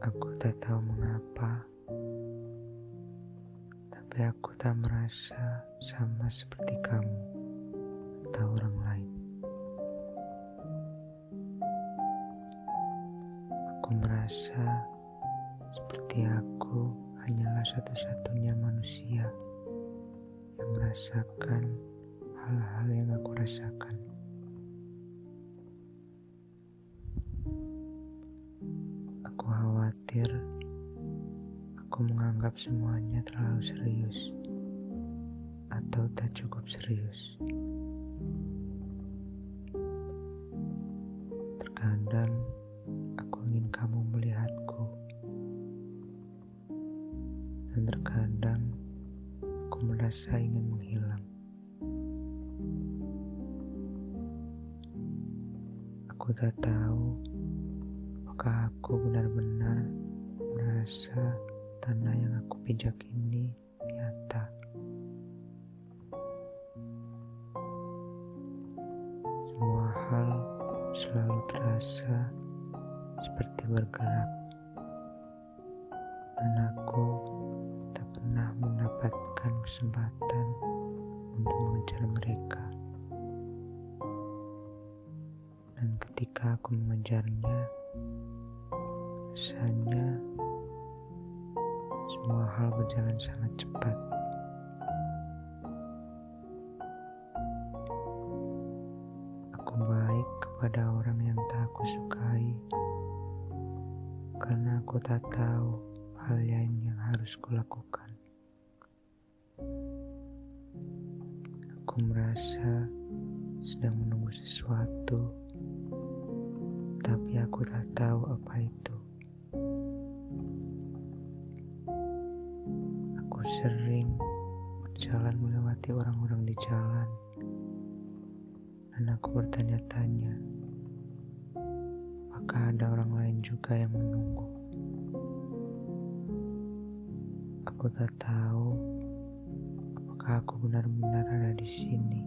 Aku tak tahu mengapa, tapi aku tak merasa sama seperti kamu atau orang lain. Aku merasa seperti aku hanyalah satu-satunya manusia yang merasakan hal-hal yang aku rasakan. Khawatir aku menganggap semuanya terlalu serius atau tak cukup serius. Terkadang aku ingin kamu melihatku, dan terkadang aku merasa ingin menghilang. Aku tak tahu apakah aku benar-benar merasa tanah yang aku pijak ini nyata. Semua hal selalu terasa seperti bergerak, dan aku tak pernah mendapatkan kesempatan untuk mengejar mereka. Dan ketika aku mengejarnya, Rasanya semua hal berjalan sangat cepat. Aku baik kepada orang yang tak aku sukai karena aku tak tahu hal lain yang harus kulakukan. Aku merasa sedang menunggu sesuatu, tapi aku tak tahu apa itu. Sering berjalan melewati orang-orang di jalan, dan aku bertanya-tanya, apakah ada orang lain juga yang menunggu? Aku tak tahu apakah aku benar-benar ada di sini,